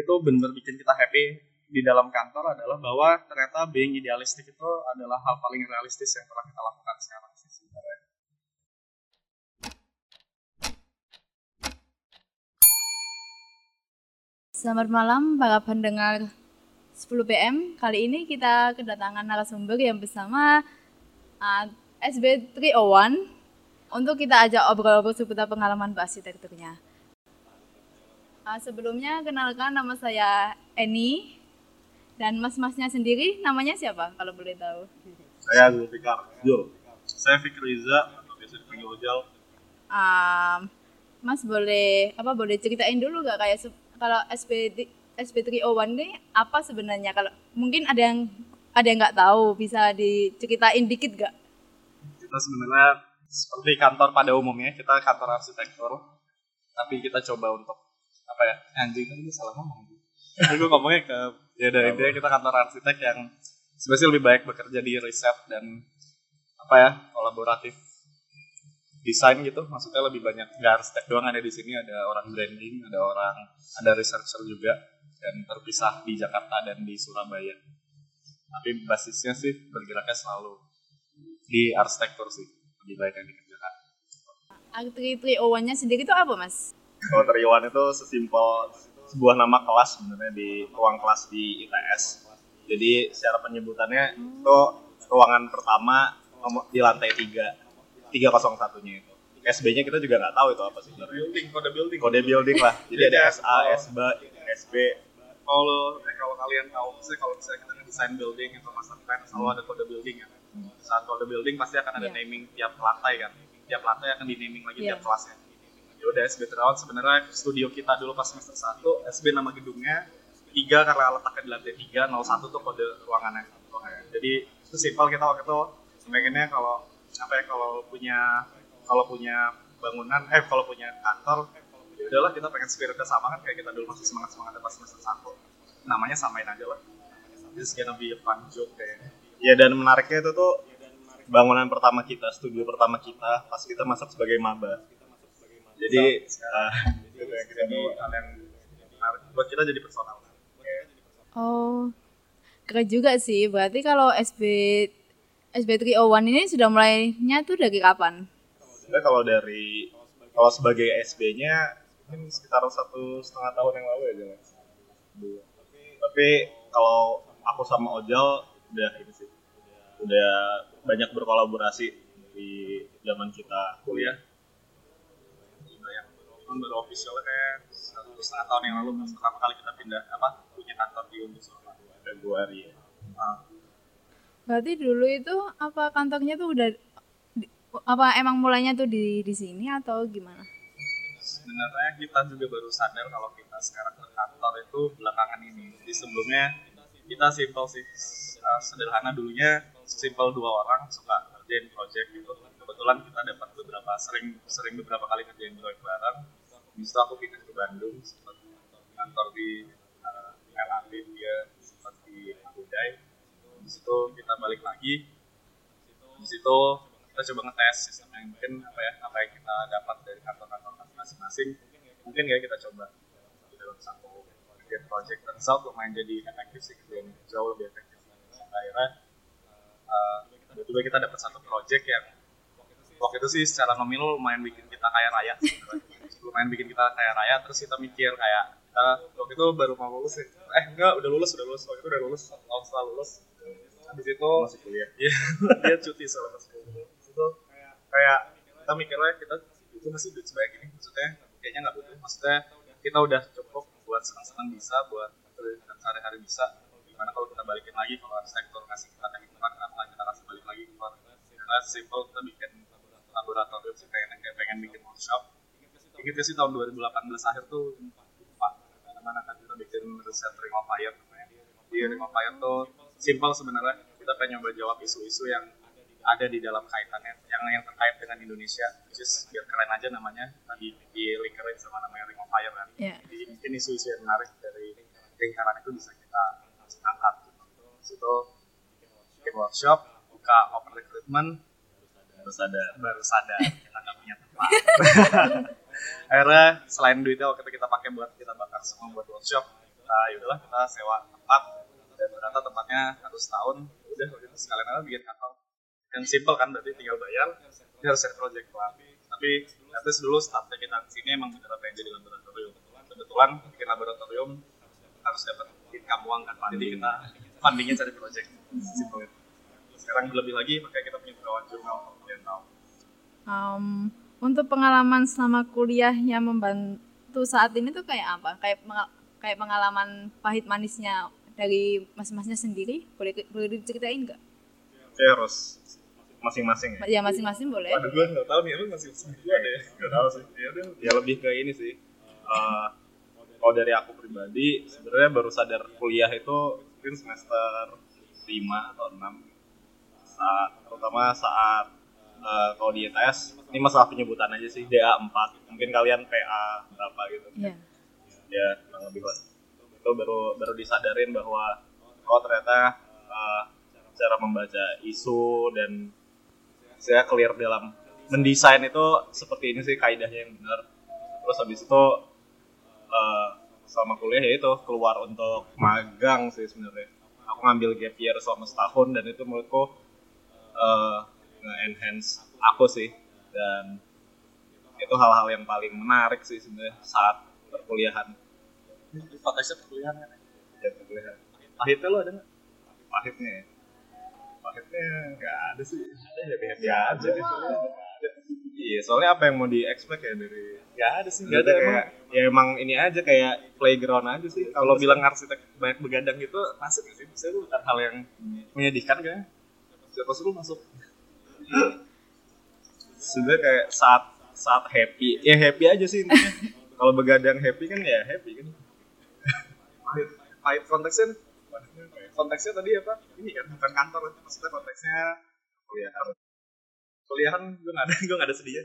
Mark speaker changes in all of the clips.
Speaker 1: itu benar bikin kita happy di dalam kantor adalah bahwa ternyata being idealistik itu adalah hal paling realistis yang pernah kita lakukan sekarang sih sebenarnya.
Speaker 2: Selamat malam para pendengar 10 PM. Kali ini kita kedatangan narasumber yang bersama uh, SB 301 untuk kita ajak obrol-obrol seputar pengalaman berarsitekturnya. Uh, sebelumnya kenalkan nama saya Eni dan mas-masnya sendiri namanya siapa kalau boleh tahu?
Speaker 3: Saya Zulfikar Jul. Saya Fikri Riza atau biasa dipanggil Ojal.
Speaker 2: Um, mas boleh apa boleh ceritain dulu gak kayak kalau SP SP301 ini apa sebenarnya kalau mungkin ada yang ada yang nggak tahu bisa diceritain dikit gak?
Speaker 1: Kita sebenarnya seperti kantor pada umumnya kita kantor arsitektur tapi kita coba untuk apa ya? Anjing kan itu salah ngomong. Gue ngomongnya ke ya dari intinya kita kantor arsitek yang sebenarnya lebih baik bekerja di riset dan apa ya kolaboratif desain gitu. Maksudnya lebih banyak nggak arsitek doang ada di sini ada orang branding ada orang ada researcher juga dan terpisah di Jakarta dan di Surabaya. Tapi basisnya sih bergeraknya selalu di arsitektur sih lebih baik yang dikerjakan.
Speaker 2: Arti 301-nya sendiri itu apa mas?
Speaker 3: Kalau Triwan itu sesimpel sebuah nama kelas sebenarnya di ruang kelas di ITS. Jadi secara penyebutannya itu ruangan pertama di lantai 3, 301 nya itu. SB-nya kita juga nggak tahu itu apa sih.
Speaker 1: Building, kode building.
Speaker 3: Kode building lah. Jadi ada SA, SB, SB.
Speaker 1: Kalau eh, kalau kalian tahu, misalnya kalau misalnya kita ngedesain building atau master plan selalu ada kode building ya. Saat kode building pasti akan ada yeah. naming tiap lantai kan. Tiap lantai akan di naming lagi yeah. tiap kelasnya ya udah SB Terawat sebenarnya studio kita dulu pas semester 1 SB nama gedungnya tiga karena letaknya di lantai tiga 01 tuh kode ruangannya. Jadi itu simpel kita waktu itu pengennya kalau apa ya kalau punya kalau punya bangunan eh kalau punya kantor ya udahlah kita pengen spiritnya sama kan kayak kita dulu masih semangat semangat pas semester satu. Namanya samain aja lah. This gonna be a fun joke kayaknya
Speaker 3: ya dan menariknya itu tuh bangunan pertama kita studio pertama kita pas kita masuk sebagai maba jadi uh,
Speaker 1: jadi hal yang buat kita jadi personal
Speaker 2: oh keren juga sih. Berarti kalau SB SB 301 ini sudah mulainya tuh dari kapan?
Speaker 3: Sebenarnya kalau dari kalau sebagai SB-nya mungkin sekitar satu setengah tahun yang lalu ya jalan. Tapi kalau aku sama Ojal udah ini sih, udah banyak berkolaborasi di zaman kita kuliah
Speaker 1: tahun baru official kayak satu setengah tahun yang lalu pertama kali kita pindah apa punya kantor di Unisoma
Speaker 3: Februari ya. Nah.
Speaker 2: Berarti dulu itu apa kantornya tuh udah apa emang mulainya tuh di di sini atau gimana?
Speaker 1: Sebenarnya kita juga baru sadar kalau kita sekarang ke kantor itu belakangan ini. Jadi sebelumnya kita simpel sih uh, sederhana dulunya simpel dua orang suka ngerjain project gitu. Kebetulan kita dapat beberapa sering sering beberapa kali ngerjain project bareng Itu aku pindah ke Bandung, sempat kantor di uh, eh, LAB, dia sempat di Abudai. Habis itu kita balik lagi. Habis itu kita coba ngetes sistem yang mungkin apa ya apa yang kita dapat dari kantor-kantor masing-masing mungkin ya kita coba di dalam satu project project result lumayan jadi efektif sih dan jauh lebih efektif akhirnya uh, tiba-tiba kita dapat satu project yang waktu itu sih secara nominal lumayan bikin kita kaya raya lumayan bikin kita kayak raya terus kita mikir kayak kita waktu itu baru mau lulus ya eh enggak udah lulus udah lulus. Waktu itu udah lulus tahun setelah lulus. Habis itu
Speaker 3: masih kuliah.
Speaker 1: Iya dia cuti selama kuliah. Itu kayak kita mikirnya kita itu masih duit sebaik ini maksudnya kayaknya nggak butuh. Maksudnya kita udah cukup buat senang-senang bisa buat sehari-hari bisa. Gimana kalau kita balikin lagi kalau arsitektur ngasih kita kayak gitu kenapa kita kasih balik lagi keluar? Karena simple kita bikin laboratorium sih pengen kayak pengen bikin workshop ingetnya sih tahun 2018 akhir tuh mana kan kita bikin riset Ring of Fire di Ring of Fire tuh simpel sebenarnya. Kita pengen nyoba jawab isu-isu yang ada di dalam kaitannya yang yang terkait dengan Indonesia which is biar keren aja namanya. Tadi di lingkarin sama namanya Ring of Fire kan. Yeah. jadi mungkin isu-isu yang menarik dari lingkaran itu bisa kita angkat. Gitu. situ bikin workshop buka open recruitment
Speaker 3: baru sadar.
Speaker 1: baru sadar kita nggak punya tempat akhirnya selain duitnya waktu itu kita pakai buat kita bakar semua buat workshop. Kita ya udahlah kita sewa tempat. Dan ternyata tempatnya harus setahun. Udah udah sekalian aja bikin kantor. Yang simple kan berarti tinggal bayar. Ini harus set project plan tapi at least dulu startnya kita ke sini emang beneran pengen jadi laboratorium. Kebetulan bikin laboratorium harus dapat income uang kan jadi kita fundingnya cari project. Simple sekarang lebih lagi makanya kita punya kawan jurnal kalau kalian tahu
Speaker 2: Um, untuk pengalaman selama kuliah yang membantu saat ini tuh kayak apa? Kayak kayak pengalaman pahit manisnya dari mas-masnya sendiri? Boleh boleh diceritain nggak?
Speaker 3: Kayak harus masing-masing ya.
Speaker 2: Ya masing-masing boleh.
Speaker 1: Waduh gue nggak tahu nih emang gue ada ya
Speaker 3: Gak tahu sih. Ya udah, ya lebih ke ini sih. Eh, kalau dari aku pribadi, sebenarnya baru sadar kuliah itu mungkin semester 5 atau 6 saat terutama saat eh, kalau di ITS ini masalah penyebutan aja sih DA 4 mungkin kalian PA berapa gitu.
Speaker 2: Iya.
Speaker 3: ya kurang lebih lah. Itu baru baru disadarin bahwa oh ternyata uh, cara membaca isu dan saya clear dalam mendesain itu seperti ini sih kaidahnya yang benar. Terus habis itu uh, selama kuliah ya itu keluar untuk magang sih sebenarnya. Aku ngambil gap year selama setahun dan itu menurutku uh, nge-enhance aku sih. Dan itu hal-hal yang paling menarik sih sebenarnya saat perkuliahan.
Speaker 1: Konteksnya perkuliahan kan?
Speaker 3: Ya perkuliahan.
Speaker 1: Pahitnya lo ada nggak?
Speaker 3: Pahitnya? Ya? pahitnya nggak ada sih.
Speaker 1: Ada ya happy
Speaker 3: nggak ada iya soalnya apa yang mau di expect ya dari
Speaker 1: nggak ada sih
Speaker 3: nggak ada kayak ya emang ini aja kayak playground aja sih.
Speaker 1: Kalau bilang arsitek banyak begadang itu masuk nggak sih? Itu bukan hal yang menyedihkan kan siapa suruh masuk
Speaker 3: sebenarnya kayak saat saat happy. Ya happy aja sih kalau begadang happy kan ya happy kan.
Speaker 1: Pahit konteksnya konteksnya tadi apa? Ini kan bukan kantor maksudnya konteksnya kuliahan. Kuliahan gue nggak ada gue nggak ada sedihnya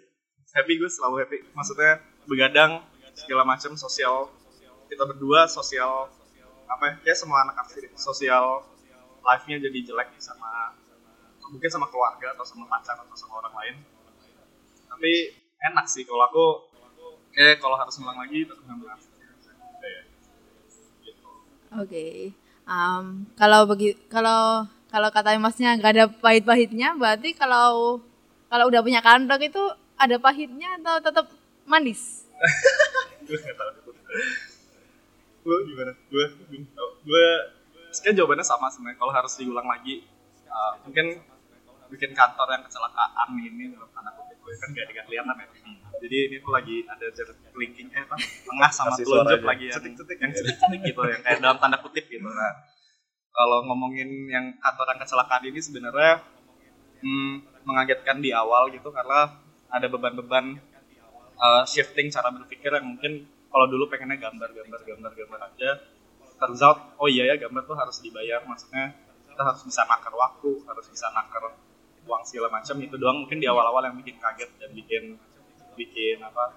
Speaker 1: happy gue selalu happy. Maksudnya begadang segala macam sosial. Kita berdua sosial apa ya semua anak arsitek sosial life-nya jadi jelek sama mungkin sama keluarga atau sama pacar atau sama orang lain tapi enak sih kalau aku eh kalau harus ngulang lagi tetap ngambil gitu.
Speaker 2: Oke. Um, kalau bagi kalau kalau kata masnya nggak ada pahit-pahitnya, berarti kalau kalau udah punya kantor itu ada pahitnya atau tetap manis?
Speaker 1: gue tau gue gimana gue gue sekian jawabannya sama sebenarnya kalau harus diulang lagi uh, mungkin bikin kantor yang kecelakaan ini dalam tanda kutip. Gue kan gak kelihatan ya. Jadi ini tuh lagi ada jarak linking eh apa? Tengah sama telunjuk lagi yang cetik-cetik. Yang cetik-cetik gitu yang kayak dalam tanda kutip gitu. Nah kalau ngomongin yang kantor yang kecelakaan ini sebenarnya hmm, mengagetkan di awal gitu karena ada beban-beban uh, shifting cara berpikir yang mungkin kalau dulu pengennya gambar gambar gambar gambar aja. Turns out oh iya ya gambar tuh harus dibayar. Maksudnya kita harus bisa nakar waktu harus bisa nakar uang segala macam itu doang mungkin di awal-awal yang bikin kaget dan bikin bikin apa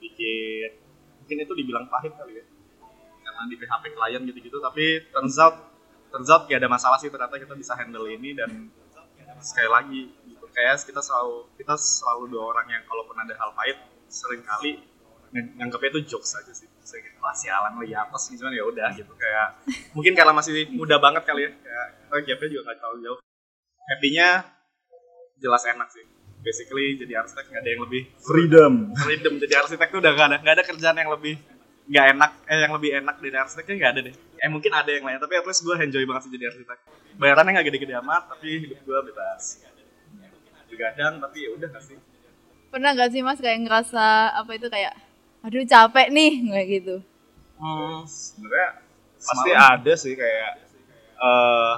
Speaker 1: bikin mungkin itu dibilang pahit kali ya. Karena di PHP klien gitu-gitu tapi turns out turns out gak ada masalah sih ternyata kita bisa handle ini dan sekali lagi gitu. Kayak kita selalu kita selalu dua orang yang kalaupun ada hal pahit sering kali nganggapnya itu jokes aja sih. Saya kayak wah sialan lo ya atas gitu ya udah gitu. Kayak mungkin karena masih muda banget kali ya kayak kita gapnya juga nggak terlalu jauh. Happy-nya jelas enak sih. Basically jadi arsitek nggak ada yang lebih
Speaker 3: freedom.
Speaker 1: Freedom. Jadi arsitek tuh udah nggak ada nggak ada kerjaan yang lebih nggak enak eh yang lebih enak dari arsiteknya nggak ada deh. Eh mungkin ada yang lain tapi at least gue enjoy banget sih jadi arsitek. Bayarannya nggak gede-gede amat tapi hidup gue bebas. Begadang tapi ya udah nggak sih.
Speaker 2: Pernah nggak sih mas kayak ngerasa apa itu kayak, aduh capek nih kayak gitu?
Speaker 1: hmm,
Speaker 3: sebenarnya pasti ada sih kayak eh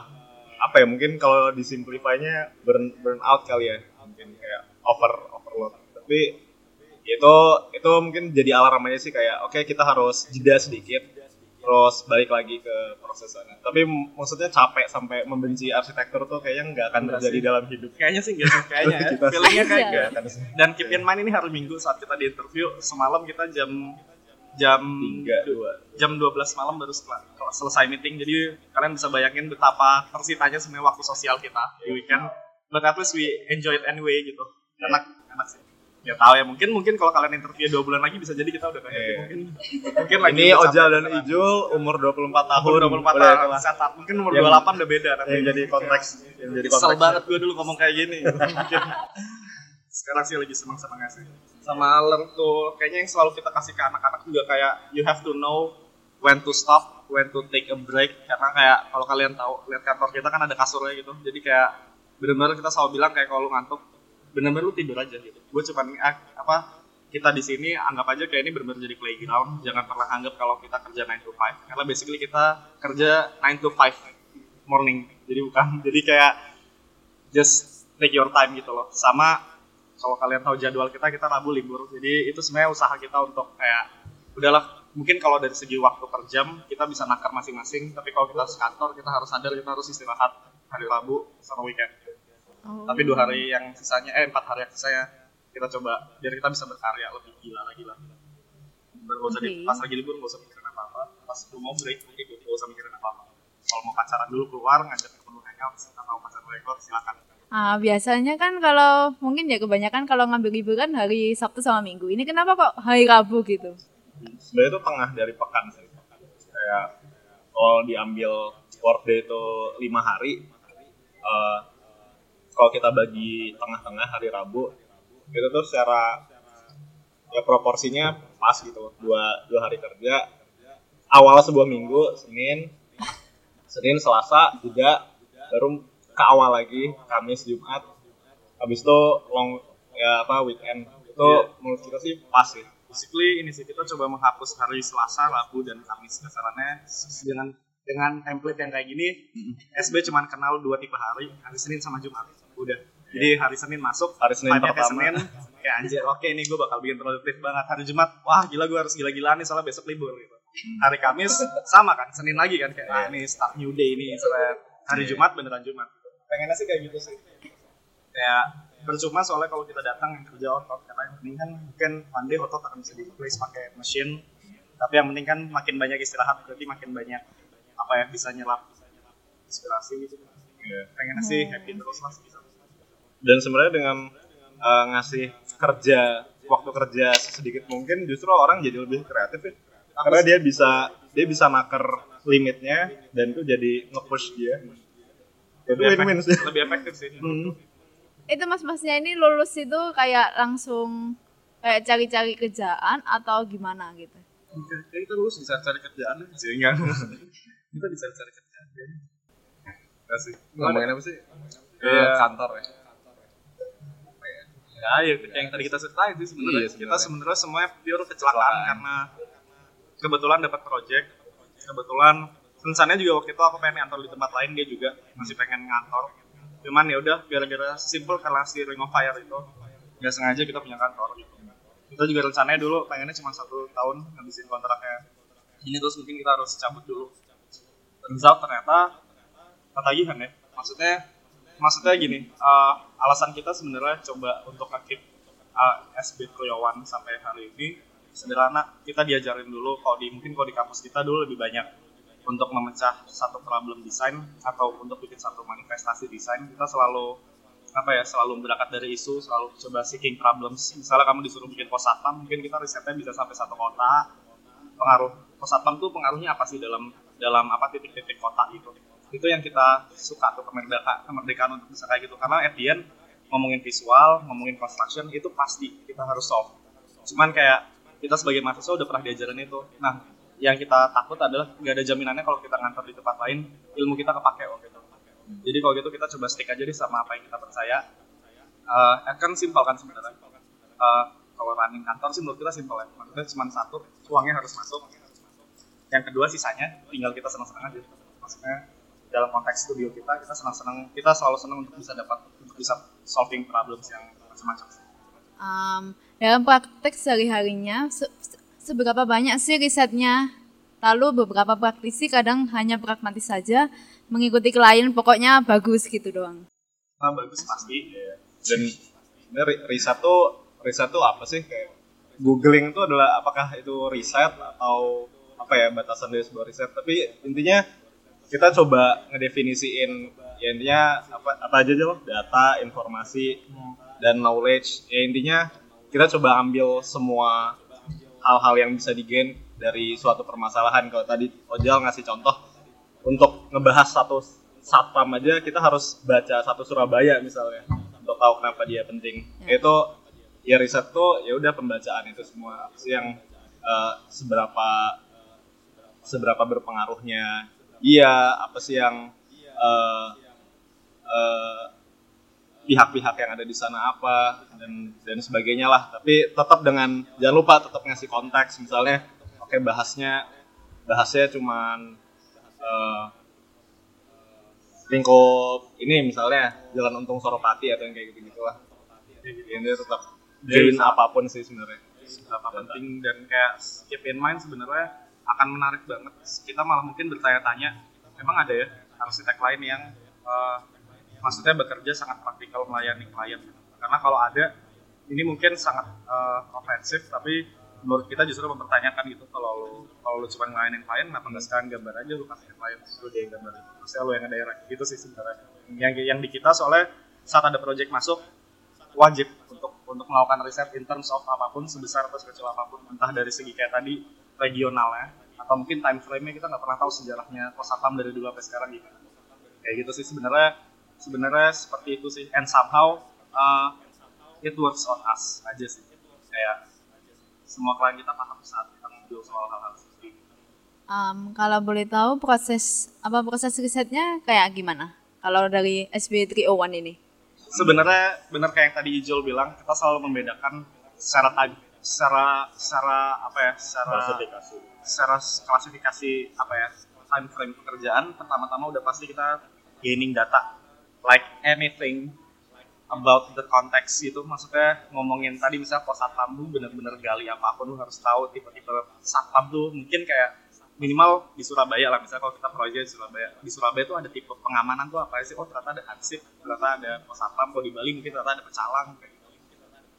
Speaker 3: apa ya mungkin kalau disimplify-nya burn burn out kali ya. Mungkin kayak over overload. Tapi itu itu mungkin jadi alarm aja sih kayak oke kita harus jeda sedikit terus balik lagi ke proses sana tapi maksudnya capek sampai membenci arsitektur tuh kayaknya nggak akan terjadi dalam hidup.
Speaker 1: Kayaknya sih nggak kayaknya ya. Feelingnya kayak dan keep in mind ini hari minggu saat kita di interview semalam kita jam jam
Speaker 3: dua
Speaker 1: jam 12 malam baru setelah selesai meeting jadi kalian bisa bayangin betapa tersitanya sebenarnya waktu sosial kita di weekend but at least we enjoy it anyway gitu enak enak sih Ya tahu ya mungkin mungkin kalau kalian interview dua bulan lagi bisa jadi kita udah kayak
Speaker 3: Iya.
Speaker 1: mungkin mungkin lagi
Speaker 3: Ini Ojal dan
Speaker 1: beneran.
Speaker 3: Ijul umur 24 tahun.
Speaker 1: Umur 24
Speaker 3: Udah
Speaker 1: tahun setup mungkin umur
Speaker 3: Yang-
Speaker 1: 28 udah beda nanti.
Speaker 3: Yang jadi konteks, yang jadi
Speaker 1: Kesel
Speaker 3: konteks.
Speaker 1: banget gue dulu ngomong kayak gini. Mungkin sekarang sih lagi seneng-seneng sih. Sama learn tuh kayaknya yang selalu kita kasih ke anak-anak juga kayak you have to know when to stop, when to take a break. Karena kayak kalau kalian tahu lihat kantor kita kan ada kasurnya gitu. Jadi kayak benar-benar kita selalu bilang kayak kalau lu ngantuk benar-benar lu tidur aja gitu. Gue cuman ah, apa kita di sini anggap aja kayak ini benar-benar jadi playground. Jangan pernah anggap kalau kita kerja 9 to 5 karena basically kita kerja 9 to 5 morning. Jadi bukan jadi kayak just take your time gitu loh. Sama kalau kalian tahu jadwal kita, kita Rabu libur. Jadi itu sebenarnya usaha kita untuk kayak udahlah mungkin kalau dari segi waktu per jam kita bisa nakar masing-masing. Tapi kalau kita sekantor kita harus sadar kita harus istirahat hari Rabu sama weekend.
Speaker 2: Oh.
Speaker 1: Tapi dua hari yang sisanya, eh empat hari yang sisanya kita coba biar kita bisa berkarya lebih gila lagi lah. Nggak usah di-
Speaker 2: Oke.
Speaker 1: pas lagi libur nggak usah mikirin apa-apa. Pas lu mau break, nanti nggak usah mikirin apa-apa. Kalau mau pacaran dulu keluar ngajak temen lu hangout atau pacaran rekor silakan.
Speaker 2: Ah, biasanya kan kalau mungkin ya kebanyakan kalau ngambil liburan hari Sabtu sama Minggu. Ini kenapa kok hari Rabu gitu?
Speaker 3: Sebenarnya itu tengah dari pekan sih. Kayak kalau diambil workday itu lima hari, eh, kalau kita bagi tengah-tengah hari Rabu, itu tuh secara ya proporsinya pas gitu. Dua dua hari kerja, awal sebuah minggu, Senin, Senin, Selasa, juga baru ke awal lagi, Kamis, Jumat, habis itu long ya apa weekend itu
Speaker 1: Iya.
Speaker 3: menurut kita sih pas sih.
Speaker 1: Basically ini sih kita coba menghapus hari Selasa, Rabu dan Kamis kasarannya s- dengan dengan template yang kayak gini. SB cuman kenal dua tipe hari, hari Senin sama Jumat. Udah. Jadi hari Senin masuk,
Speaker 3: Hari Senin pertama.
Speaker 1: Senin, kayak anjir, oke nih gue bakal bikin produktif banget. Hari Jumat, wah gila gue harus gila-gilaan nih soalnya besok libur gitu. Hari Kamis sama kan, Senin lagi kan kayak ah nih start new day ini hari
Speaker 3: Iya.
Speaker 1: Jumat beneran Jumat. Pengennya sih kayak gitu sih. Kayak percuma soalnya kalau kita datang yang kerja otot karena yang penting kan mungkin Monday otot akan bisa di replace pakai mesin tapi yang penting kan makin banyak istirahat berarti makin banyak apa ya bisa nyerap inspirasi gitu.
Speaker 3: Iya.
Speaker 1: pengen sih happy terus lah. Bisa
Speaker 3: dan sebenarnya dengan uh, ngasih kerja waktu kerja sedikit mungkin justru orang jadi lebih kreatif ya. Karena dia bisa dia bisa naker limitnya dan itu jadi nge-push dia itu
Speaker 1: lebih,
Speaker 3: win-win
Speaker 1: efektif,
Speaker 3: sih
Speaker 1: lebih efektif sih
Speaker 3: Hmm.
Speaker 2: Itu mas-masnya ini lulus itu kayak langsung kayak cari-cari kerjaan atau gimana gitu?
Speaker 1: Kayak kita lulus bisa cari kerjaan sih enggak kita bisa cari kerjaan
Speaker 3: Nggak sih ngomongin apa sih
Speaker 1: Iya.
Speaker 3: kantor ya
Speaker 1: ya ya yang tadi kita ceritain sih sebenarnya
Speaker 3: Iya,
Speaker 1: kita
Speaker 3: sebenarnya.
Speaker 1: semuanya pure kecelakaan
Speaker 3: Kecelakaan.
Speaker 1: karena kebetulan dapat project kebetulan rencananya juga waktu itu aku pengen ngantor di tempat lain dia juga masih pengen ngantor. Cuman ya udah gara-gara simple karena si Ring of Fire itu nggak sengaja kita punya kantor. Gitu kita juga rencananya dulu pengennya cuma satu tahun ngabisin kontraknya. Ini terus mungkin kita harus cabut dulu. Out ternyata ketagihan ya maksudnya maksudnya gini eh, alasan kita sebenarnya coba untuk aktif SB Kuliawan sampai hari ini sederhana kita diajarin dulu kalau di mungkin kalau di kampus kita dulu lebih banyak untuk memecah satu problem desain atau untuk bikin satu manifestasi desain kita selalu apa ya selalu berangkat dari isu selalu coba seeking problems. Misalnya kamu disuruh bikin pos satpam mungkin kita risetnya bisa sampai satu kota. Pengaruh pos satpam tuh pengaruhnya apa sih dalam dalam apa titik-titik kota itu? Itu yang kita suka tuh kemerdekaan kemerdekaan untuk bisa kayak gitu. Karena at the end ngomongin visual ngomongin construction itu pasti kita harus solve. Cuman kayak kita sebagai mahasiswa udah pernah diajarin itu. Nah yang kita takut adalah nggak ada jaminannya kalau kita ngantor di tempat lain ilmu kita kepake waktu itu jadi kalau gitu kita coba stick aja deh sama apa yang kita percaya. Eh, kan simpel kan sebenarnya. Eh, kalau running kantor sih menurut kita simpel ya. Maksudnya cuma satu uangnya harus masuk. Yang kedua sisanya tinggal kita senang-senang aja. Maksudnya dalam konteks studio kita kita senang-senang kita selalu senang untuk bisa dapat untuk bisa solving problems yang macam-macam.
Speaker 2: Um, dalam praktek sehari-harinya, se- se- seberapa banyak sih risetnya? Lalu beberapa praktisi kadang hanya pragmatis saja, mengikuti klien pokoknya bagus gitu doang.
Speaker 1: nah, bagus pasti.
Speaker 3: Dan sebenarnya riset tuh riset tuh apa sih? Kayak googling itu adalah apakah itu riset atau apa ya batasan dari sebuah riset. Tapi intinya kita coba ngedefinisiin ya intinya apa apa aja aja loh data informasi dan knowledge. Ya intinya kita coba ambil semua hal-hal yang bisa digain dari suatu permasalahan. Kalau tadi Ojal ngasih contoh untuk ngebahas satu satpam aja kita harus baca satu Surabaya misalnya untuk tahu kenapa dia penting.
Speaker 2: Ya.
Speaker 3: itu ya riset tuh ya udah pembacaan itu semua. Sih yang eh, seberapa seberapa berpengaruhnya. Iya apa sih yang eh, pihak-pihak yang ada di sana apa dan dan sebagainya lah. Tapi tetap dengan jangan lupa tetap ngasih konteks. Misalnya oke bahasnya bahasnya cuman eh, lingkup ini misalnya jalan untung Soropati atau yang kayak gitu gitulah ini tetap join apa pun sih sebenarnya.
Speaker 1: Seberapa penting dan kayak keep in mind sebenarnya akan menarik banget. Kita malah mungkin bertanya-tanya memang ada ya arsitek lain yang eh, maksudnya bekerja sangat praktikal melayani klien karena kalau ada ini mungkin sangat eh, ofensif tapi menurut kita justru mempertanyakan gitu kalau lu kalau lu cuma ngelayanin klien kenapa nggak sekarang gambar aja lu kasih klien lu dia gambar. Maksudnya lu yang daerah gitu sih sebenarnya. Yang yang di kita soalnya saat ada project masuk wajib untuk untuk melakukan riset in terms of apa pun sebesar atau sekecil apa pun entah dari segi kayak tadi regionalnya atau mungkin time frame-nya kita nggak pernah tahu sejarahnya Kosatam dari dulu sampai sekarang gitu kayak gitu sih sebenarnya sebenarnya seperti itu sih. And somehow uh, it works on us aja sih. Kayak semua klien kita paham saat kita ngobrol soal hal-hal seperti itu.
Speaker 2: Um, kalau boleh tahu proses apa proses risetnya kayak gimana? Kalau dari SB 301 ini?
Speaker 1: sebenarnya benar kayak yang tadi Ijul bilang kita selalu membedakan secara tag secara secara apa ya secara
Speaker 3: klasifikasi.
Speaker 1: secara klasifikasi apa ya time frame pekerjaan. Pertama-tama udah pasti kita gaining data like anything about the context gitu. Maksudnya ngomongin tadi misalnya pos satpam lu bener-bener gali apa pun lu harus tahu tipe-tipe satpam tuh. Mungkin kayak minimal di Surabaya lah. Misalnya kalau kita proyek di Surabaya di Surabaya tuh ada tipe pengamanan tuh apa sih? Oh ternyata ada hansip ternyata ada pos satpam kalau di Bali mungkin ternyata ada pecalang kayak gitu.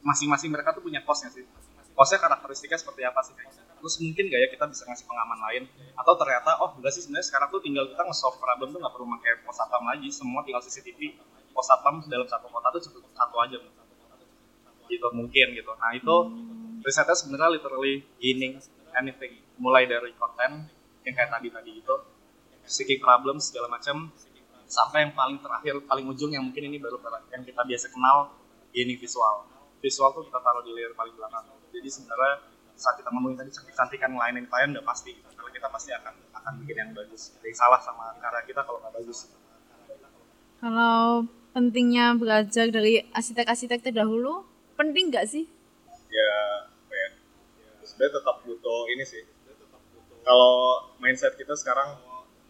Speaker 1: masing-masing mereka tuh punya posnya sih. Posnya karakteristiknya seperti apa sih? kayak. Terus mungkin gak ya kita bisa ngasih pengaman lain? Atau ternyata oh enggak sih sebenarnya sekarang tuh tinggal kita nge-solve problem tuh nggak perlu pakai pos satpam lagi semua tinggal CCTV pos satpam dalam satu kota tuh cukup satu aja gitu mungkin gitu. Nah itu risetnya sebenarnya literally gaining anything. Mulai dari konten yang kayak tadi tadi itu seeking problem segala macam sampai yang paling terakhir paling ujung yang mungkin ini baru yang kita biasa kenal gaining visual. Visual tuh kita taruh di layer paling belakang. Jadi sebenarnya saat kita ngomongin tadi cantik-cantikan ngelainin klien udah pasti. Gitu. karena kita pasti akan akan bikin yang bagus. Ada yang salah sama karya kita kalau nggak bagus.
Speaker 2: Kalau pentingnya belajar dari arsitek-arsitek terdahulu, penting nggak sih?
Speaker 3: ya apa ya? Sebenarnya tetap butuh ini sih. Kalau mindset kita sekarang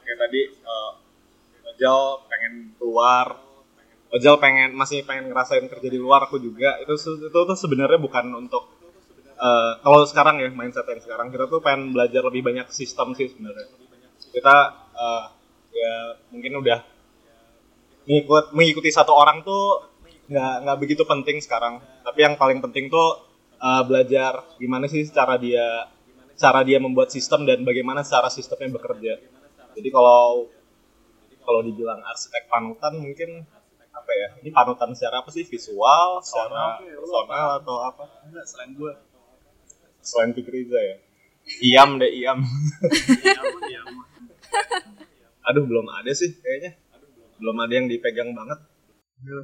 Speaker 3: kayak tadi uh, Ojal pengen keluar. Ojal pengen masih pengen ngerasain kerja di luar aku juga. Itu itu tuh sebenarnya bukan untuk uh, kalau sekarang ya mindset yang sekarang kita tuh pengen belajar lebih banyak sistem sih sebenarnya. Kita uh, ya mungkin udah ngikut mengikuti satu orang tuh nggak nggak begitu penting sekarang. Tapi yang paling penting tuh uh, belajar gimana sih cara dia cara dia membuat sistem dan bagaimana cara sistemnya bekerja. Jadi kalau kalau dibilang arsitek panutan mungkin apa ya? Ini panutan secara apa sih? Visual secara personal atau apa?
Speaker 1: Enggak selain gue
Speaker 3: selain Fikri Riza ya? Iam deh iam. Aduh belum ada sih kayaknya. Belum ada. Yang dipegang banget.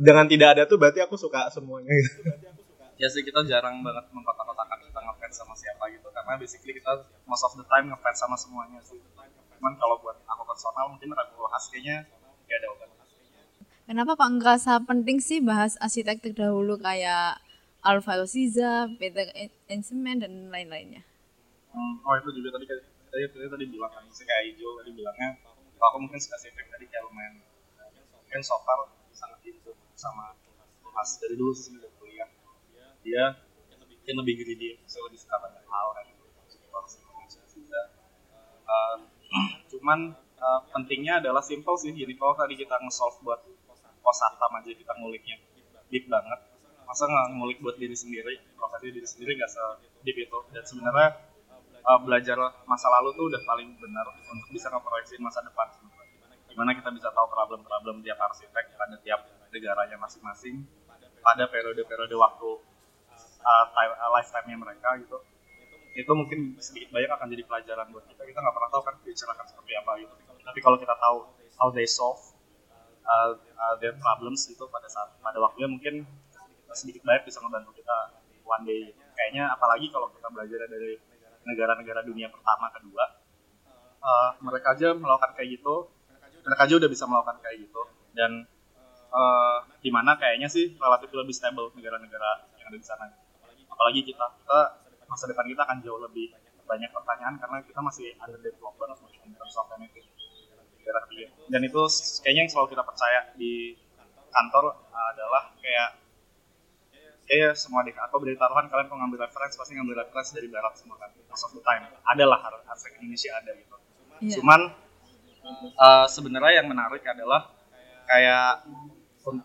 Speaker 3: Dengan tidak ada tuh berarti aku suka semuanya. Gitu.
Speaker 1: ya sih kita jarang banget mengkotak-kotakan kita ngefans sama siapa gitu. Karena basically kita most of the time ngefans sama semuanya sih. Cuman kalau buat aku personal mungkin ragu hasilnya ya ada obat.
Speaker 2: Kenapa kok ngerasa penting sih bahas arsitek terdahulu kayak Alvaro Siza, Peter Ensemen, dan lain-lainnya?
Speaker 1: Oh itu juga tadi tadi tadi, tadi bilang kan kayak hijau tadi bilangnya kalau aku mungkin spesifik tadi kayak lumayan mungkin so far sangat itu sama pas dari dulu sih sebelum kuliah. Dia mungkin lebih greedy saya lebih suka banyak hal kan. Um, cuman uh, pentingnya adalah simple sih jadi kalau tadi kita nge-solve buat pos atam aja kita nguliknya deep banget masa nggak ngulik buat diri sendiri? Profesi diri sendiri nggak se deep itu dan sebenarnya uh, belajar masa lalu tuh udah paling benar untuk bisa ngeproyeksi masa depan gimana kita bisa tahu problem-problem tiap arsitek pada tiap negaranya masing-masing pada periode-periode waktu uh, time, uh, lifetime-nya mereka gitu. Itu mungkin sedikit banyak akan jadi pelajaran buat kita. Kita nggak pernah tahu kan future akan seperti apa gitu. Tapi kalau kita tahu how they solve uh, uh, their problems itu pada saat pada waktunya mungkin sedikit banyak bisa membantu kita one day. Kayaknya apalagi kalau kita belajar dari negara-negara dunia pertama kedua uh, mereka aja melakukan kayak gitu. Mereka aja udah bisa melakukan kayak gitu. Dan uh, di mana kayaknya sih relatif lebih stable negara-negara yang ada di sana. Apalagi kita kita masa depan kita akan jauh lebih banyak pertanyaan karena kita masih under development in terms of dan itu kayaknya yang selalu kita percaya di kantor adalah kayak kayak semua di atau beri taruhan kalian kalau ngambil reference pasti ngambil reference dari barat semua kan. Most of the time. Adalah aspek Indonesia ada gitu.
Speaker 2: Iya.
Speaker 1: cuman uh, sebenarnya yang menarik adalah kayak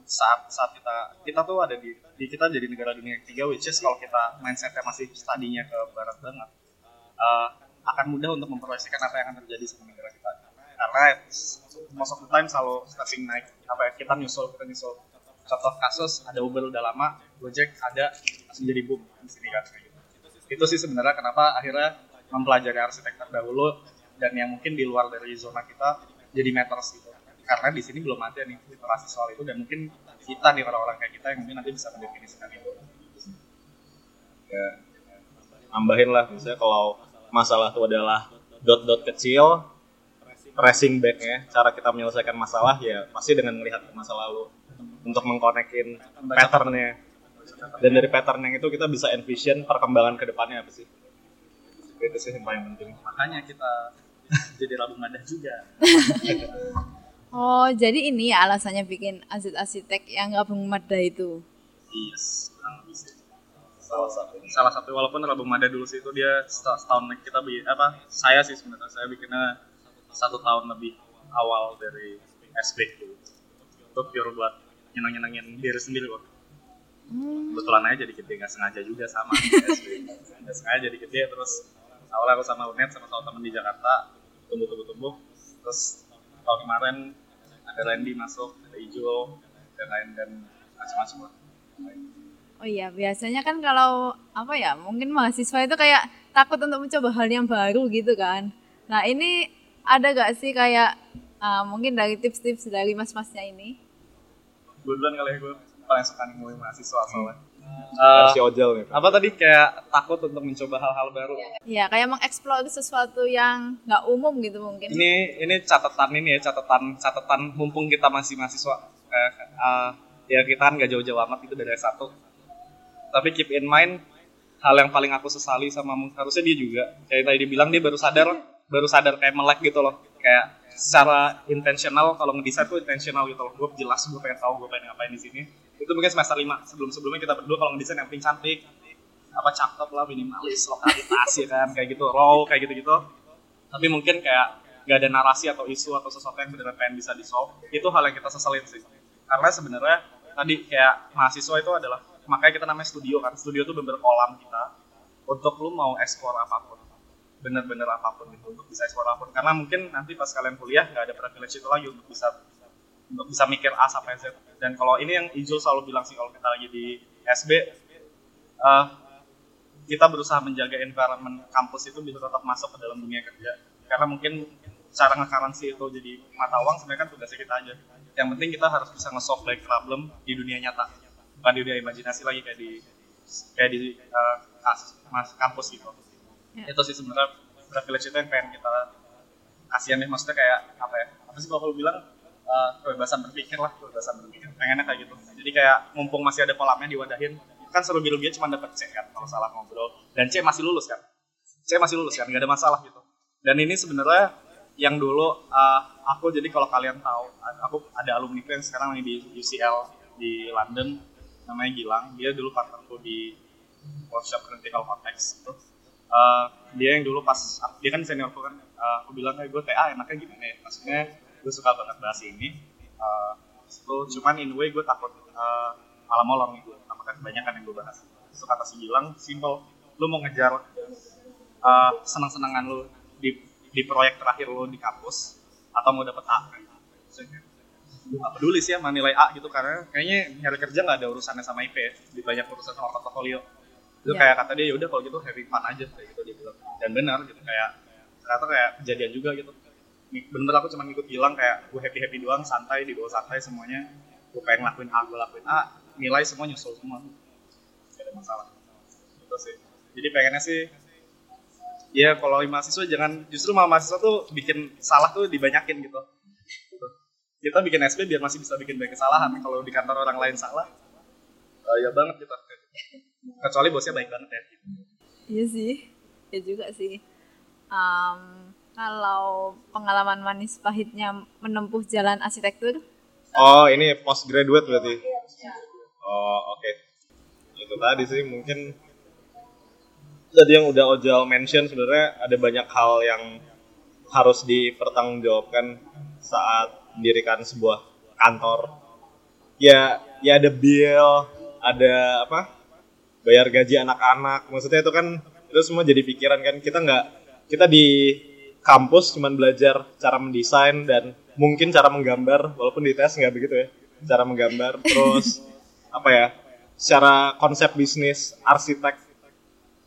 Speaker 1: saat saat kita kita tuh ada di, di kita jadi negara dunia ketiga which is kalau kita mindsetnya masih studinya ke barat banget uh, akan mudah untuk memproyeksikan apa yang akan terjadi sama negara kita. Karena most of the time selalu starting naik apa ya kita nyusul kita nyusul contoh kasus ada Uber udah lama Gojek ada langsung jadi boom di sini kan. Itu sih sebenarnya kenapa akhirnya mempelajari arsitektur dahulu dan yang mungkin di luar dari zona kita jadi matters gitu. Karena di sini belum ada nih literasi soal itu dan mungkin kita nih orang-orang kayak kita yang mungkin nanti bisa mendefinisikan itu.
Speaker 3: Ya nambahin lah misalnya kalau masalah itu adalah dot-dot kecil tracing backnya cara kita menyelesaikan masalah ya pasti dengan melihat ke masa lalu untuk mengkonekin patternnya. Dan dari pattern yang itu kita bisa envision perkembangan ke depannya apa sih? Itu sih yang paling penting.
Speaker 1: Makanya kita jadi rabu madah juga.
Speaker 2: Oh, jadi ini ya alasannya bikin aset arsitek yang gabung Mada itu.
Speaker 1: yes. Salah satu. Salah satu walaupun rabu madah dulu sih itu dia setahun, kita bi apa saya sih sebenarnya saya bikinnya satu tahun lebih awal dari SB dulu itu pure buat nyenang-nyenangin diri sendiri kok
Speaker 2: Hmm.
Speaker 1: kebetulan aja jadi gede nggak sengaja juga sama SB nggak sengaja jadi gede terus awalnya aku sama Unet sama sama temen di Jakarta tumbuh tumbuh tumbuh terus tahun kemarin ada Randy masuk ada Ijo dan lain dan macam-macam lah
Speaker 2: Oh iya, biasanya kan kalau apa ya, mungkin mahasiswa itu kayak takut untuk mencoba hal yang baru gitu kan. Nah ini ada gak sih kayak ah, mungkin dari tips-tips dari mas-masnya ini?
Speaker 1: Gue duluan kali ya gue paling suka nih mulai mahasiswa soalnya.
Speaker 3: Versi
Speaker 1: Eh,
Speaker 3: ojol nih
Speaker 1: apa tadi kayak takut untuk mencoba hal-hal baru?
Speaker 2: Ya kayak mengeksplor sesuatu yang nggak umum gitu mungkin.
Speaker 1: ini ini catatan ini ya catatan catatan mumpung kita masih mahasiswa. Eh, eh, ya kita kan gak jauh-jauh amat itu dari S1 tapi keep in mind hal yang paling aku sesali sama mung- harusnya dia juga. Kayak tadi dibilang dia baru sadar baru sadar kayak melek gitu loh kayak secara intentional kalau ngedesain tuh intentional gitu loh. Gue jelas gue pengen tahu gue pengen ngapain di sini. Itu mungkin semester 5 sebelum sebelumnya kita berdua kalau ngedesain yang penting cantik apa cakep lah minimalis lokalitas ya kan kayak gitu raw kayak gitu gitu tapi mungkin kayak gak ada narasi atau isu atau sesuatu yang benar-benar pengen bisa di solve itu hal yang kita seselin sih. Karena sebenarnya tadi kayak mahasiswa itu adalah makanya kita namanya studio kan. Studio itu bener kolam kita. Untuk lu mau explore apa pun bener-bener apa pun gitu untuk bisa explore apa pun. Karena mungkin nanti pas kalian kuliah nggak ada privilege itu lagi untuk bisa untuk bisa mikir A sampai Z. Dan kalau ini yang Ijul selalu bilang sih kalau kita lagi di SB eh, kita berusaha menjaga environment kampus itu bisa tetap masuk ke dalam dunia kerja. Karena mungkin cara nge-currency itu jadi mata uang sebenarnya kan tugasnya kita aja. Yang penting kita harus bisa nge-solve like problem di dunia nyata bukan di dunia imajinasi lagi kayak di kayak di uh, kampus gitu
Speaker 2: Ya.
Speaker 1: itu sih sebenarnya privilege itu yang pengen kita kasihan nih. Maksudnya kayak apa ya apa sih kalau bilang? Uh, kebebasan berpikir lah kebebasan berpikir pengennya kayak gitu. Jadi kayak mumpung masih ada kolamnya diwadahin kan seru biru cuma dapat C kan kalau salah ngobrol. Dan C masih lulus kan? C masih lulus kan nggak ada masalah gitu. Dan ini sebenarnya yang dulu uh, aku jadi kalau kalian tahu aku ada alumni yang sekarang lagi di UCL di London namanya Gilang. Dia dulu partnerku di workshop critical context itu Uh, dia yang dulu pas dia kan seniorku kan uh, aku bilang kayak gue TA enaknya gimana ya? Maksudnya gue suka banget bahas ini. Uh, itu cuman in way gue takut uh, malah molor nih gue apakah kebanyakan yang gue bahas. Itu kata si bilang simple lu mau ngejar uh, senang-senangan lu di di proyek terakhir lu di kampus atau mau dapet A? Kan Maksudnya, gak peduli sih sama nilai A gitu karena kayaknya nyari kerja nggak ada urusannya sama IP ya. Lebih banyak urusan sama portofolio Itu
Speaker 2: Iya.
Speaker 1: kayak kata dia ya udah kalau gitu having fun aja kayak gitu dia bilang. Dan benar gitu kayak ternyata kayak kejadian juga gitu. Bener aku cuma ngikut bilang kayak gue happy happy doang santai di bawah santai semuanya. Gue pengen ngelakuin A, gue lakuin A, nilai semua nyusul semua. Gak ada masalah. Gitu sih. Jadi pengennya sih ya kalau mahasiswa jangan justru malah mahasiswa tuh bikin salah tuh dibanyakin gitu. Gitu. Kita bikin SB biar masih bisa bikin banyak kesalahan. Kalau di kantor orang lain salah, eh, ya banget kita. Kecuali bosnya baik banget ya.
Speaker 2: Iya sih, ya juga sih. Em, kalau pengalaman manis pahitnya menempuh jalan arsitektur,
Speaker 3: Oh, ini postgraduate berarti. Oh, oke. Itu tadi sih mungkin tadi yang udah Ojal mention sebenarnya ada banyak hal yang harus dipertanggungjawabkan saat mendirikan sebuah kantor. Ya, ya ada bill, ada apa? Bayar gaji anak-anak. Maksudnya itu kan itu semua jadi pikiran kan. Kita nggak kita di kampus cuman belajar cara mendesain dan mungkin cara menggambar walaupun di tes nggak begitu ya cara menggambar terus apa ya secara konsep bisnis arsitek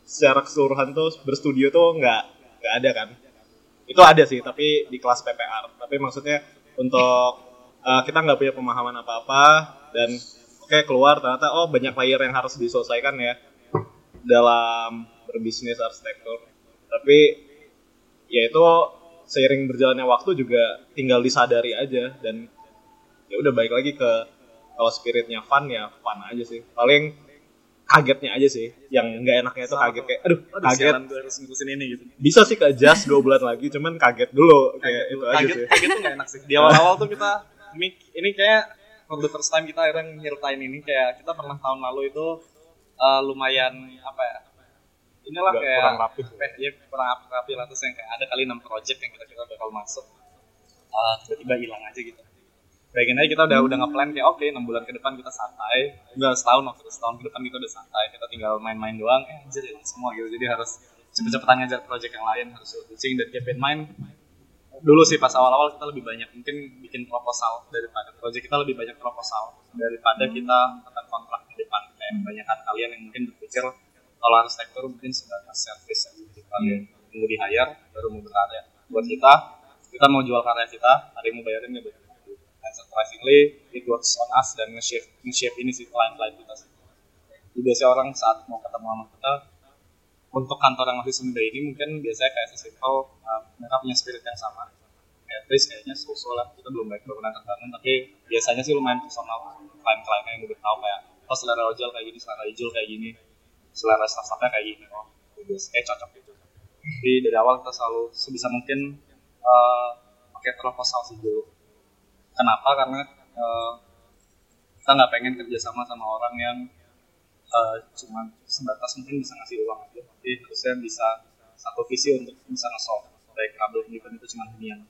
Speaker 3: secara keseluruhan tuh berstudio tuh nggak nggak ada kan itu ada sih tapi di kelas PPR tapi maksudnya untuk uh, kita nggak punya pemahaman apa apa dan oke keluar ternyata oh banyak layer yang harus diselesaikan ya dalam berbisnis arsitektur. Tapi ya itu seiring berjalannya waktu juga tinggal disadari aja dan ya udah baik lagi ke kalau spiritnya fun ya fun aja sih. Paling kagetnya aja sih yang nggak enaknya itu kaget kayak aduh
Speaker 1: Aduh,
Speaker 3: kaget.
Speaker 1: gue harus ngurusin ini gitu.
Speaker 3: bisa sih ke adjust dua bulan lagi cuman kaget dulu kayak itu aja
Speaker 1: kaget,
Speaker 3: sih.
Speaker 1: kaget tuh gak enak sih. Di awal-awal tuh kita ini, ini kayak for the first time kita akhirnya nyeritain ini kayak kita pernah tahun lalu itu eh, lumayan apa ya? Inilah
Speaker 3: Agak
Speaker 1: kayak
Speaker 3: kurang rapi.
Speaker 1: eh, iya, kurang rapi, rapi lah terus yang kayak ada kali 6 project yang kita kita bakal masuk. Eh, tiba-tiba hilang aja gitu. Bayangin aja kita udah udah nge-plan kayak oke 6 bulan ke depan kita santai. Udah setahun waktu setahun ke depan kita udah santai. Kita tinggal main-main doang. Eh anjir hilang semua gitu. Jadi harus cepet-cepetan ngejar project yang lain harus switching dan keep in mind dulu sih pas awal-awal kita lebih banyak mungkin bikin proposal daripada project kita lebih banyak proposal. Daripada kita tekan kontrak di depan. Kayak kebanyakan kalian yang mungkin berpikir kalau arsitektur mungkin sebatas service yang jadi kalian tunggu di hire baru mau berkarya. Buat kita kita mau jual karya kita ada yang mau bayarin nggak bayar dan surprisingly it works on us dan nge-shape nge-shape ini sih klien-klien kita sih. Jadi biasanya orang saat mau ketemu sama kita untuk kantor yang masih sunda ini mungkin biasanya kayak sesimpel uh, mereka punya spirit yang sama. Kayak Tris kayaknya so lah. Kita belum baik pernah terbangun tapi biasanya sih lumayan personal. Klien-kliennya yang udah tahu kayak oh selera ojol kayak gini selera hijau kayak gini selera staff-staffnya kayak gini. Oh biasa kayak cocok gitu. Jadi dari awal kita selalu sebisa mungkin uh, pakai proposal sih dulu. Kenapa? Karena uh, kita nggak pengen kerjasama sama orang yang uh, cuma sebatas mungkin bisa ngasih uang aja. Tapi harusnya bisa satu visi untuk bisa nge-solve baik problem itu cuma hunian